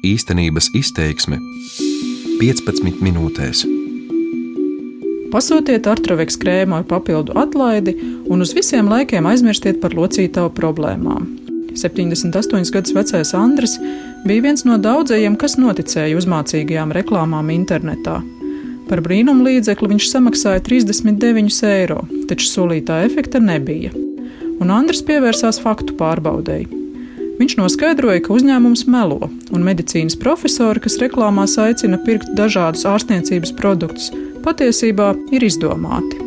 Īstenības izteiksme 15 minūtēs. Pasūtiet artroveks krēmu ar papildu atlaidi un uz visiem laikiem aizmirstiet par locītavu problēmām. 78 gadus vecais Andris bija viens no daudzajiem, kas noticēja uzmācīgajām reklāmām internetā. Par brīnumu līdzekli viņš samaksāja 39 eiro, taču solītā efekta nebija. Un Andris pievērsās faktu pārbaudēji. Viņš noskaidroja, ka uzņēmums melo, un medicīnas profesori, kas reklāmās aicina pirkt dažādus ārstniecības produktus, patiesībā ir izdomāti.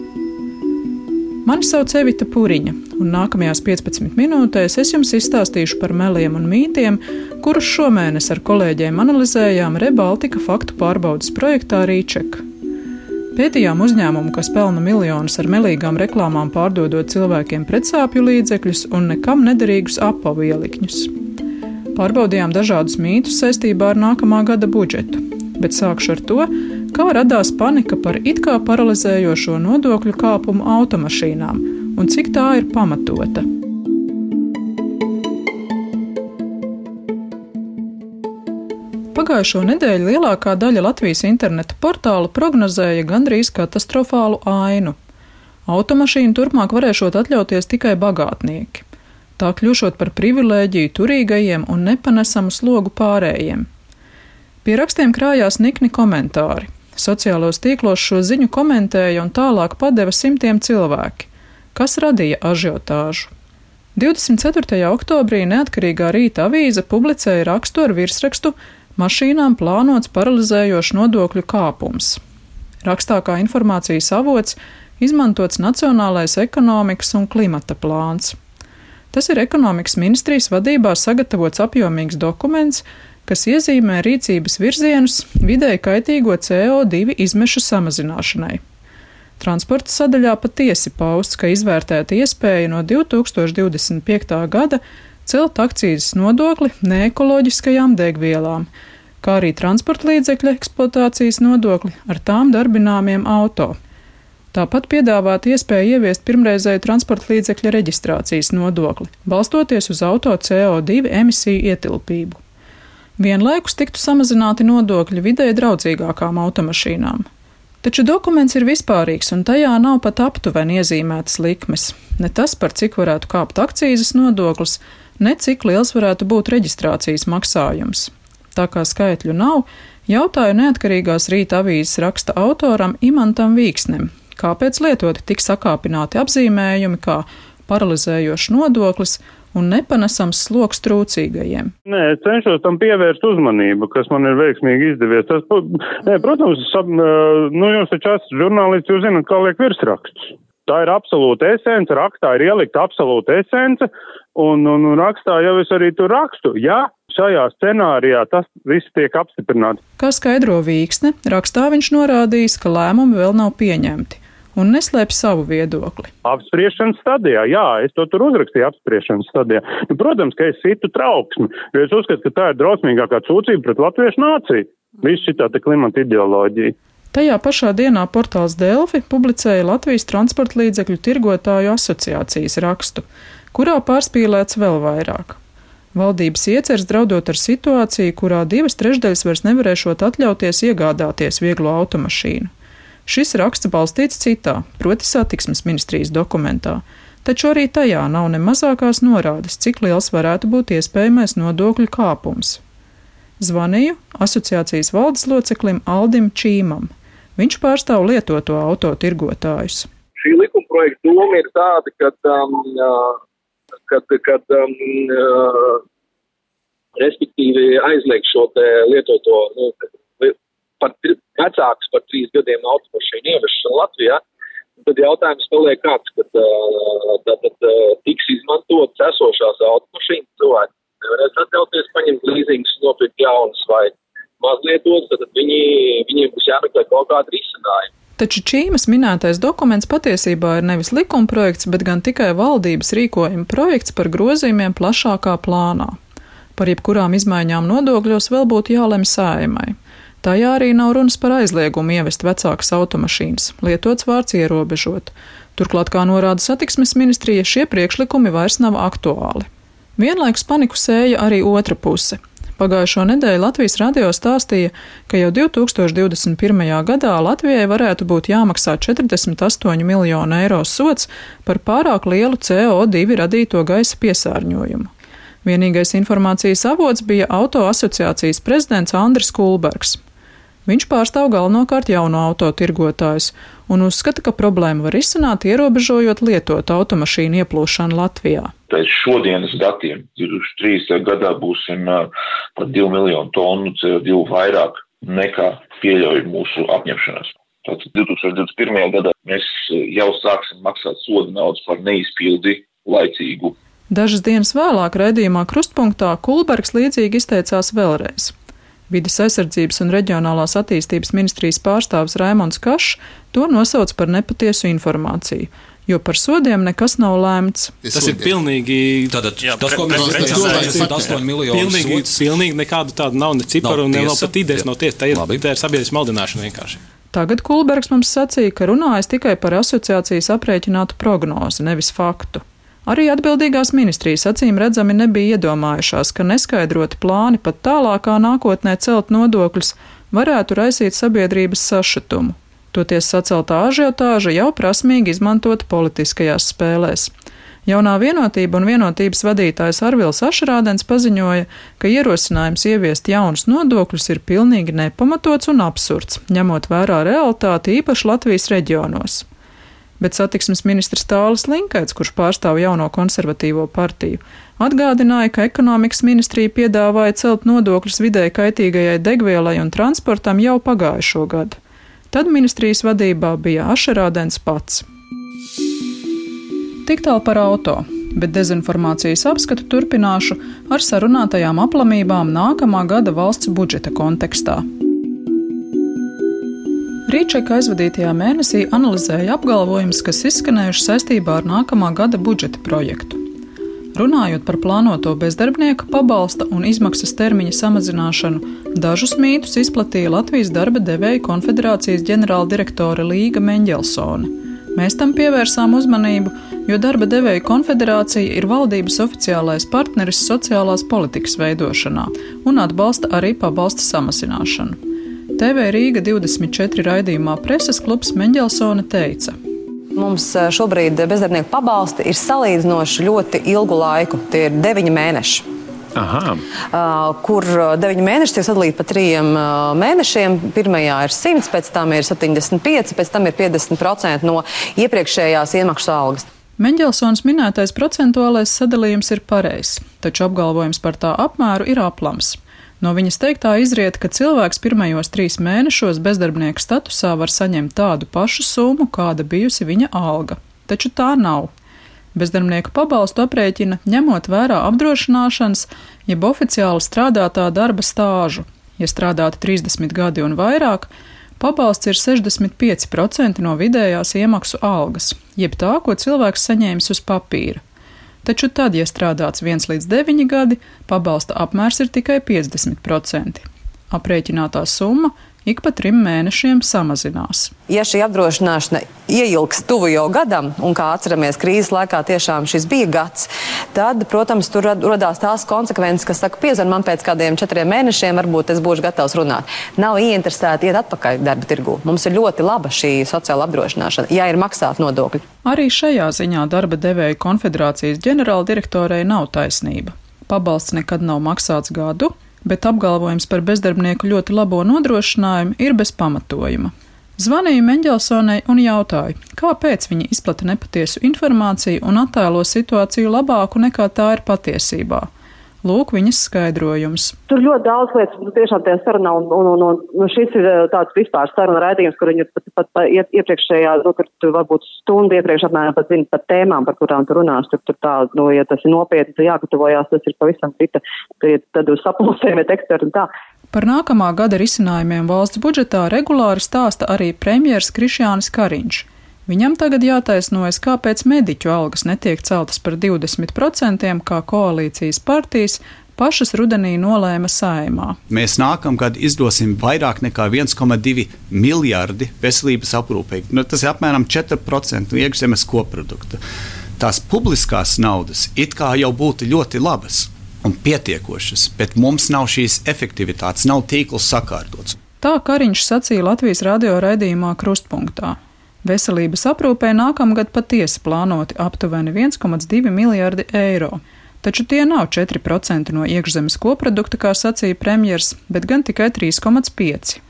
Mani sauc Evita Pūriņa, un nākamajās 15 minūtēs es jums izstāstīšu par meliem un mītiem, kurus šomēnes ar kolēģiem analizējām Rebaltika faktu pārbaudas projektā Rīčeka. Pētījām uzņēmumu, kas pelna miljonus ar melīgām reklāmām, pārdodot cilvēkiem pretsāpju līdzekļus un nekam nederīgus apavu ielikņus. Pārbaudījām dažādus mītus saistībā ar nākamā gada budžetu, bet sākšu ar to, kā radās panika par it kā paralizējošo nodokļu kāpumu automašīnām un cik tā ir pamatota. Pagājušo nedēļu lielākā daļa Latvijas interneta portālu prognozēja gandrīz katastrofālu ainu. Automašīnu turpmāk varēšot atļauties tikai bagātnieki. Tā kļūšot par privilēģiju turīgajiem un nepanesamu slogu pārējiem. Pie rakstiem krājās nikni komentāri. Sociālos tīklos šo ziņu komentēja un tālāk padeva simtiem cilvēki, kas radīja ažiotāžu. 24. oktobrī neatkarīgā rīta avīze publicēja rakstu ar virsrakstu Mašīnām plānots paralizējošs nodokļu kāpums. Rakstā kā informācijas avots izmantots Nacionālais ekonomikas un klimata plāns. Tas ir ekonomikas ministrijas vadībā sagatavots apjomīgs dokuments, kas iezīmē rīcības virzienus vidēji kaitīgo CO2 izmešu samazināšanai. Transporta sadaļā patiesi pausts, ka izvērtēta iespēja no 2025. gada celt akcijas nodokli neekoloģiskajām degvielām, kā arī transporta līdzekļu eksploatācijas nodokli ar tām darbināmiem auto. Tāpat piedāvāt iespēju ieviest pirmreizēju transporta līdzekļa reģistrācijas nodokli, balstoties uz auto CO2 emisiju ietilpību. Vienlaikus tiktu samazināti nodokļi vidē draudzīgākām automašīnām. Taču dokuments ir vispārīgs, un tajā nav pat aptuveni iezīmētas likmes. Ne tas, par cik varētu kāpt akcijas nodoklis, ne cik liels varētu būt reģistrācijas maksājums. Tā kā skaitļu nav, jautāju neatkarīgās rīta avīzes raksta autoram Imantam Vīksnem, kāpēc lietoti tik sakāpināti apzīmējumi kā paralizējošs nodoklis un nepanesams sloks trūcīgajiem. Nē, es cenšos tam pievērst uzmanību, kas man ir veiksmīgi izdevies. Tas, nē, protams, sab, nu, jūs taču esat žurnālisti, jūs zinat, kā liek virsraksts. Tā ir absolūta esence, rakstā ir ielikta absolūta esence, un, un, un rakstā jau es arī tur rakstu. Jā, šajā scenārijā tas viss tiek apstiprināts. Kā skaidro Vīksne, rakstā viņš norādījis, ka lēmumi vēl nav pieņemti un neslēp savu viedokli. Apspriešanas stadijā, jā, es to tur uzrakstīju apspriešanas stadijā. Nu, protams, ka es situ trauksmi, jo es uzskatu, ka tā ir drausmīgākā sūdzība pret latviešu nāciju. Viss šī tā klimata ideoloģija. Tajā pašā dienā portāls Delfi publicēja Latvijas transporta līdzekļu tirgotāju asociācijas rakstu, kurā pārspīlēts vēl vairāk. Valdības iecers draudot ar situāciju, kurā divas trešdaļas vairs nevarēšot atļauties iegādāties vieglo automašīnu. Šis raksts balstīts citā, proti satiksmes ministrijas dokumentā, taču arī tajā nav ne mazākās norādes, cik liels varētu būt iespējamais nodokļu kāpums. Zvanīju asociācijas valdes loceklim Aldim Čīmam. Viņš pārstāv lietoto auto tirgotājus. Šī likuma projekta doma ir tāda, ka, um, kad, kad um, uh, respektīvi aizliegt šo lietoto nu, par vecāks par trīs gadiem automašīnu ievešanu Latvijā, tad jautājums paliek kāds, kad tad, tad tiks izmantotas esošās automašīnas cilvēki nevarēs atļauties paņemt līzingus, nopirkt jaunas vai mazlietotas, tad viņi, viņiem būs jāmeklē kaut kāda risinājuma. Taču Čīmas minētais dokuments patiesībā ir nevis likumprojekts, bet gan tikai valdības rīkojuma projekts par grozījumiem plašākā plānā. Par jebkurām izmaiņām nodokļos vēl būtu jālem sējumai. Tajā arī nav runas par aizliegumu ievest vecākas automašīnas, lietots vārds ierobežot. Turklāt, kā norāda satiksmes ministrija, šie priekšlikumi vairs nav aktuāli. Vienlaikus paniku sēja arī otra puse. Pagājušo nedēļu Latvijas radio stāstīja, ka jau 2021. gadā Latvijai varētu būt jāmaksā 48 miljonu eiro sots par pārāk lielu CO2 radīto gaisa piesārņojumu. Vienīgais informācijas avots bija auto asociācijas prezidents Andris Kulbergs. Viņš pārstāv galvenokārt jauno autotirgotājus un uzskata, ka problēmu var izsināt, ierobežojot lietot automašīnu ieplūšanu Latvijā. Pēc šodienas datiem 2030. gadā būsim par 2 miljonu tonu CO2 vairāk nekā pieļauj mūsu apņemšanās. Tātad 2021. gadā mēs jau sāksim maksāt sodu naudas par neizpildi laicīgu. Dažas dienas vēlāk raidījumā Krustpunktā Kulbergs līdzīgi izteicās vēlreiz. Vides aizsardzības un reģionālās attīstības ministrijas pārstāvis Raimons Kašs to nosauc par nepatiesu informāciju. Jo par sodiem nekas nav lēmts. Tas ir pilnīgi. Tātad, jā, tas, ko mēs redzam, ir 8 miljoni. Pilnīgi, pilnīgi nekādu tādu nav ne ciparu, ne vēl pat idejas nav tiesa. Tā ir, tā ir sabiedriskas maldināšana vienkārši. Tagad Kulbergs mums sacīja, ka runājas tikai par asociācijas aprēķinātu prognozi, nevis faktu. Arī atbildīgās ministrijas acīm redzami nebija iedomājušās, ka neskaidroti plāni pat tālākā nākotnē celt nodokļus varētu raisīt sabiedrības sašutumu. Toties saceltā ažiotāža jau prasmīgi izmantota politiskajās spēlēs. Jaunā vienotība un vienotības vadītājs Arvils Ašrādens paziņoja, ka ierosinājums ieviest jaunus nodokļus ir pilnīgi nepamatots un absurds, ņemot vērā realitāti īpaši Latvijas reģionos bet satiksmes ministrs Tālis Linkaits, kurš pārstāv jauno konservatīvo partiju, atgādināja, ka ekonomikas ministrija piedāvāja celt nodokļus vidē kaitīgajai degvielai un transportam jau pagājušo gadu. Tad ministrijas vadībā bija Ašerādens pats. Tik tālu par auto, bet dezinformācijas apskatu turpināšu ar sarunātajām aplamībām nākamā gada valsts budžeta kontekstā. Rīčeka aizvadītajā mēnesī analizēja apgalvojumus, kas izskanējuši saistībā ar nākamā gada budžeta projektu. Runājot par plānoto bezdarbnieka pabalsta un izmaksas termiņa samazināšanu, dažus mītus izplatīja Latvijas darba devēja konfederācijas ģenerāldirektore Līga Mendelsone. Mēs tam pievērsām uzmanību, jo darba devēja konfederācija ir valdības oficiālais partneris sociālās politikas veidošanā un atbalsta arī pabalsta samazināšanu. TV Rīga 24 raidījumā preses klubs Mendelsone teica. Mums eh, šobrīd bezdarbnieku pabalsti ir salīdzinoši ļoti ilgu laiku. Tie ir deviņi mēneši. Aha. Uh, kur deviņi mēneši tiek sadalīti pa trījiem uh, mēnešiem. Pirmajā ir 100, pēc tam ir 75, pēc tam ir 50% no iepriekšējās iemaksu algas. Mendelsons minētais procentuālais sadalījums ir pareizs, taču apgalvojums par tā apmēru ir aplams. No viņas teiktā izriet, ka cilvēks pirmajos trīs mēnešos bezdarbnieka statusā var saņemt tādu pašu summu, kāda bijusi viņa alga. Taču tā nav. Bezdarbnieku pabalstu aprēķina ņemot vērā apdrošināšanas, jeb oficiāli strādātā darba stāžu. Ja strādāta 30 gadi un vairāk, pabalsts ir 65% no vidējās iemaksu algas, jeb tā, ko cilvēks saņēmis uz papīra. Taču tad, ja strādāts 1 līdz 9 gadi, pabalsta apmērs ir tikai 50%. Aprēķinātā summa ik pa trim mēnešiem samazinās. Ja šī apdrošināšana ieilgs tuvu jau gadam, un kā atceramies, krīzes laikā tiešām šis bija gads, tad, protams, tur radās tās konsekvences, kas saka, piezvan man pēc kādiem četriem mēnešiem, varbūt es būšu gatavs runāt. Nav ieinteresēti iet atpakaļ darba tirgū. Mums ir ļoti laba šī sociāla apdrošināšana, ja ir maksāt nodokļi. Arī šajā ziņā darba devēja konfederācijas ģenerāldirektorei nav taisnība. Pabalsts nekad nav maksāts gadu, bet apgalvojums par bezdarbnieku ļoti labo nodrošinājumu ir bez pamatojuma. Zvanīju Mendelsonai un jautāju, kāpēc viņa izplata nepatiesu informāciju un attēlo situāciju labāku nekā tā ir patiesībā. Lūk, viņas skaidrojums. Tur ļoti daudz lietas, nu, tiešām tajā sarunā, un, un, un, un nu, šis ir eh, tāds vispār saruna raidījums, kur viņi pat, pat, pat iepriekšējā, nu, tur, tur varbūt stundu iepriekš apmēram pat zina par tēmām, par kurām tu runās. Tur, tur tā, nu, ja tas ir nopietni, tad jāgatavojās, tas ir pavisam cita, tad uz sapulcēm ir eksperti un tā. Par nākamā gada risinājumiem valsts budžetā regulāri stāsta arī premjers Krišjānis Kariņš. Viņam tagad jātaisnojas, kāpēc mediķu algas netiek celtas par 20%, kā koalīcijas partijas pašas rudenī nolēma saimā. Mēs nākamgad izdosim vairāk nekā 1,2 miljardi veselības aprūpei. Nu, tas ir apmēram 4% no iekšzemes koprodukta. Tās publiskās naudas it kā jau būtu ļoti labas. un pietiekošas, bet mums nav šīs efektivitātes, nav tīkls sakārtots. Tā Kariņš sacīja Latvijas radio raidījumā Krustpunktā. Veselības aprūpē nākamgad patiesi plānoti aptuveni 1,2 miljardi eiro, taču tie nav 4% no iekšzemes koprodukta, kā sacīja premjers, bet gan tikai 3,5%.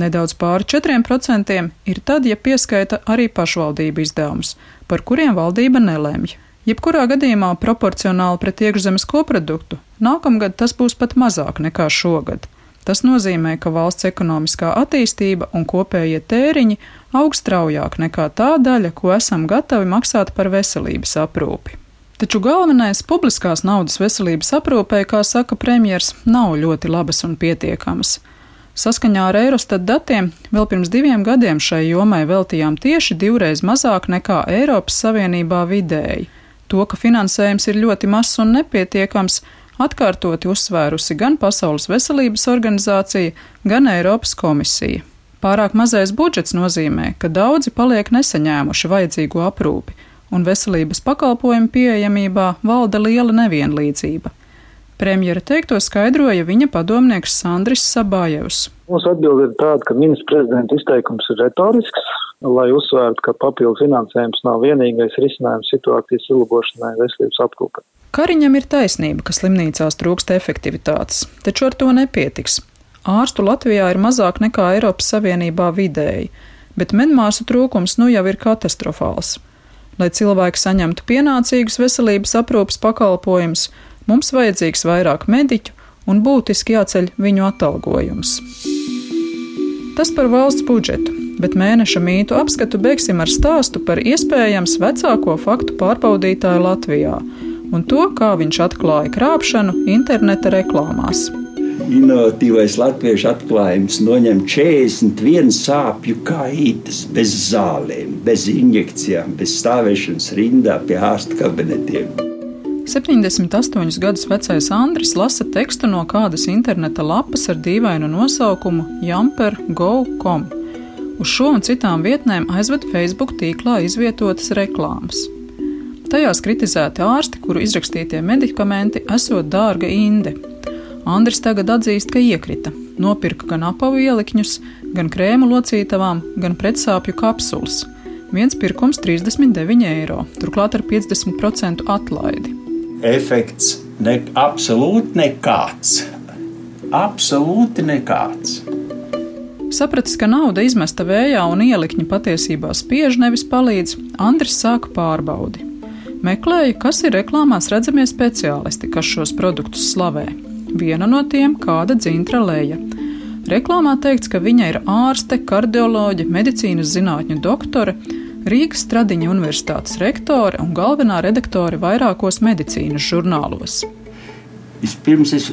Nedaudz pāri 4% ir tad, ja pieskaita arī pašvaldību izdevumus, par kuriem valdība nelemj. Jebkurā gadījumā proporcionāli pret iekšzemes koproduktu nākamgad tas būs pat mazāk nekā šogad. Tas nozīmē, ka valsts ekonomiskā attīstība un kopējie tēriņi aug straujāk nekā tā daļa, ko esam gatavi maksāt par veselības aprūpi. Taču galvenais publiskās naudas veselības aprūpē, kā saka premjers, nav ļoti labas un pietiekamas. Saskaņā ar Eurostat datiem vēl pirms diviem gadiem šai jomai veltījām tieši divreiz mazāk nekā Eiropas Savienībā vidēji. To, ka finansējums ir ļoti mazs un nepietiekams, atkārtoti uzsvērusi gan Pasaules veselības organizācija, gan Eiropas komisija. Pārāk mazais budžets nozīmē, ka daudzi paliek nesaņēmuši vajadzīgo aprūpi, un veselības pakalpojumu pieejamībā valda liela nevienlīdzība. Premjera teikto skaidroja viņa padomnieks Sandris Sabājevs. Mūsu atbilde ir tāda, ka ministrs prezidenta izteikums ir retorisks, lai uzsvērtu, ka papildu finansējums nav vienīgais risinājums situācijas uzlabošanai veselības aprūpē. Kariņam ir taisnība, ka slimnīcās trūkst efektivitātes, taču ar to nepietiks. Ārstu Latvijā ir mazāk nekā Eiropas Savienībā vidēji, bet medmāsu trūkums nu jau ir katastrofāls. Lai cilvēki saņemtu pienācīgus veselības aprūpas pakalpojumus, Mums vajadzīgs vairāk mediķu un būtiski jāceļ viņu atalgojums. Tas par valsts budžetu, bet mēneša mītu apskatu beigsim ar stāstu par iespējams vecāko faktu pārbaudītāju Latvijā un to, kā viņš atklāja krāpšanu interneta reklāmās. Inovatīvais latviešu atklājums noņem 41 sāpju kaitas, bez zālēm, bez injekcijām, bez stāvēšanas rindā pie ārsta kabinetiem. 78 gadus vecais Andris lasa tekstu no kādas interneta lapas ar dīvainu nosaukumu jumper.go.com. Uz šo un citām vietnēm aizved Facebook tīklā izvietotas reklāmas. Tajās kritizēti ārsti, kuru izrakstītie medikamenti esot dārga inde. Andris tagad atzīst, ka iekrita. Nopirka gan apavu ielikņus, gan krēmu locītavām, gan pretsāpju kapsulas. Viens pirkums 39 eiro, turklāt ar 50% atlaidi efekts ne, absolūti nekāds. Absolūti nekāds. Sapratis, ka nauda izmesta vējā un ielikņi patiesībā spiež, nevis palīdz, Andris sāka pārbaudi. Meklēja, kas ir reklāmās redzamie speciālisti, kas šos produktus slavē. Viena no tiem - kāda dzintra leja. Reklāmā teikts, ka viņa ir ārste, kardioloģe, medicīnas zinātņu doktore, Rīgas Stradiņa Universitātes rektore un galvenā redaktore vairākos medicīnas žurnālos. Vispirms es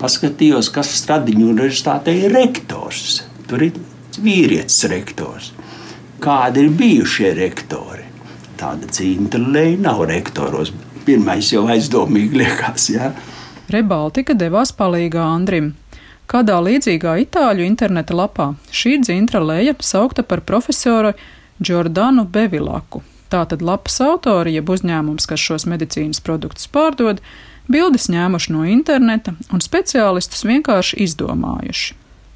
paskatījos, kas Stradiņa Universitātē ir rektors. Tur ir vīrietis rektors. Kādi ir bijušie rektori? Tāda cīņa nav rektoros. Pirmais jau aizdomīgi liekas. Ja? Rebaltika devās palīgā Andrim. Kādā līdzīgā itāļu interneta lapā šī dzintra leja saukta par profesoru Jordanu Bevilaku. Tātad lapas autori, jeb uzņēmums, kas šos medicīnas produktus pārdod, bildes ņēmuši no interneta un speciālistus vienkārši izdomājuši.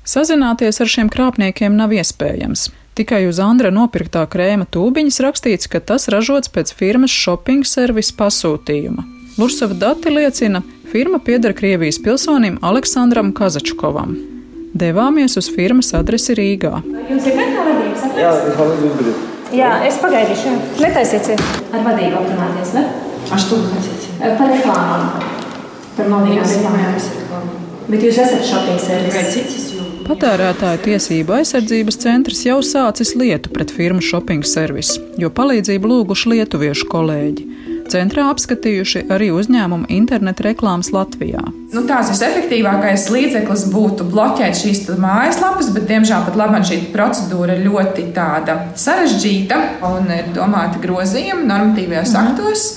Sazināties ar šiem krāpniekiem nav iespējams. Tikai uz Andra nopirktā krēma tūbiņas rakstīts, ka tas ražots pēc firmas shopping service pasūtījuma. Lursava dati liecina, firma pieder Krievijas pilsonim Aleksandram Kazačkovam devāmies uz firmas adresi Rīgā. Jums ir kāda vadības adrese? Jā, es vēl uzbrīdu. Jā, es pagaidīšu. Netaisiet ar vadību apmainīties, ne? Ar stūmēties. Eh, par reklāmām. Par maldīgām reklāmām. Bet jūs esat shopping servis. Patērētāju tiesību aizsardzības centrs jau sācis lietu pret firmu shopping servis, jo palīdzību lūguši lietuviešu kolēģi centrā apskatījuši arī uzņēmuma interneta reklāmas Latvijā. Nu, tās visefektīvākais līdzeklis būtu bloķēt šīs mājaslapas, bet, diemžēl, pat labāk šī procedūra ir ļoti sarežģīta un ir domāta grozījuma normatīvajos mm. aktos.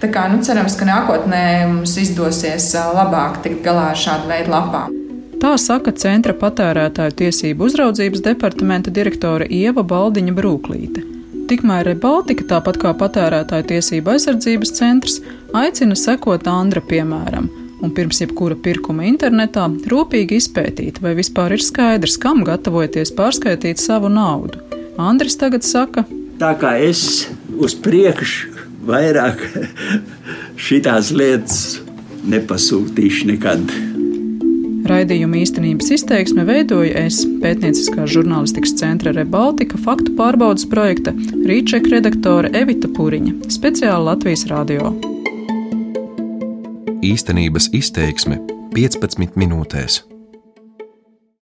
Tā kā, nu, cerams, ka nākotnē mums izdosies labāk tikt galā ar šādu veidu lapām. Tā saka Centra patērētāju tiesību uzraudzības departamenta direktore Ieva Baldiņa Brūklīte. Tikmēr Rebaltika, tāpat kā patērētāju tiesību aizsardzības centrs, aicina sekot Andra piemēram un pirms jebkura pirkuma internetā rūpīgi izpētīt, vai vispār ir skaidrs, kam gatavojaties pārskaitīt savu naudu. Andris tagad saka, tā kā es uz priekšu vairāk šitās lietas nepasūtīšu nekad. Raidījuma īstenības izteiksme veidoja es, pētnieciskās žurnālistikas centra Rebaltika faktu pārbaudas projekta Rīčeka redaktore Evita Puriņa, speciāli Latvijas radio. Īstenības izteiksme 15 minūtēs.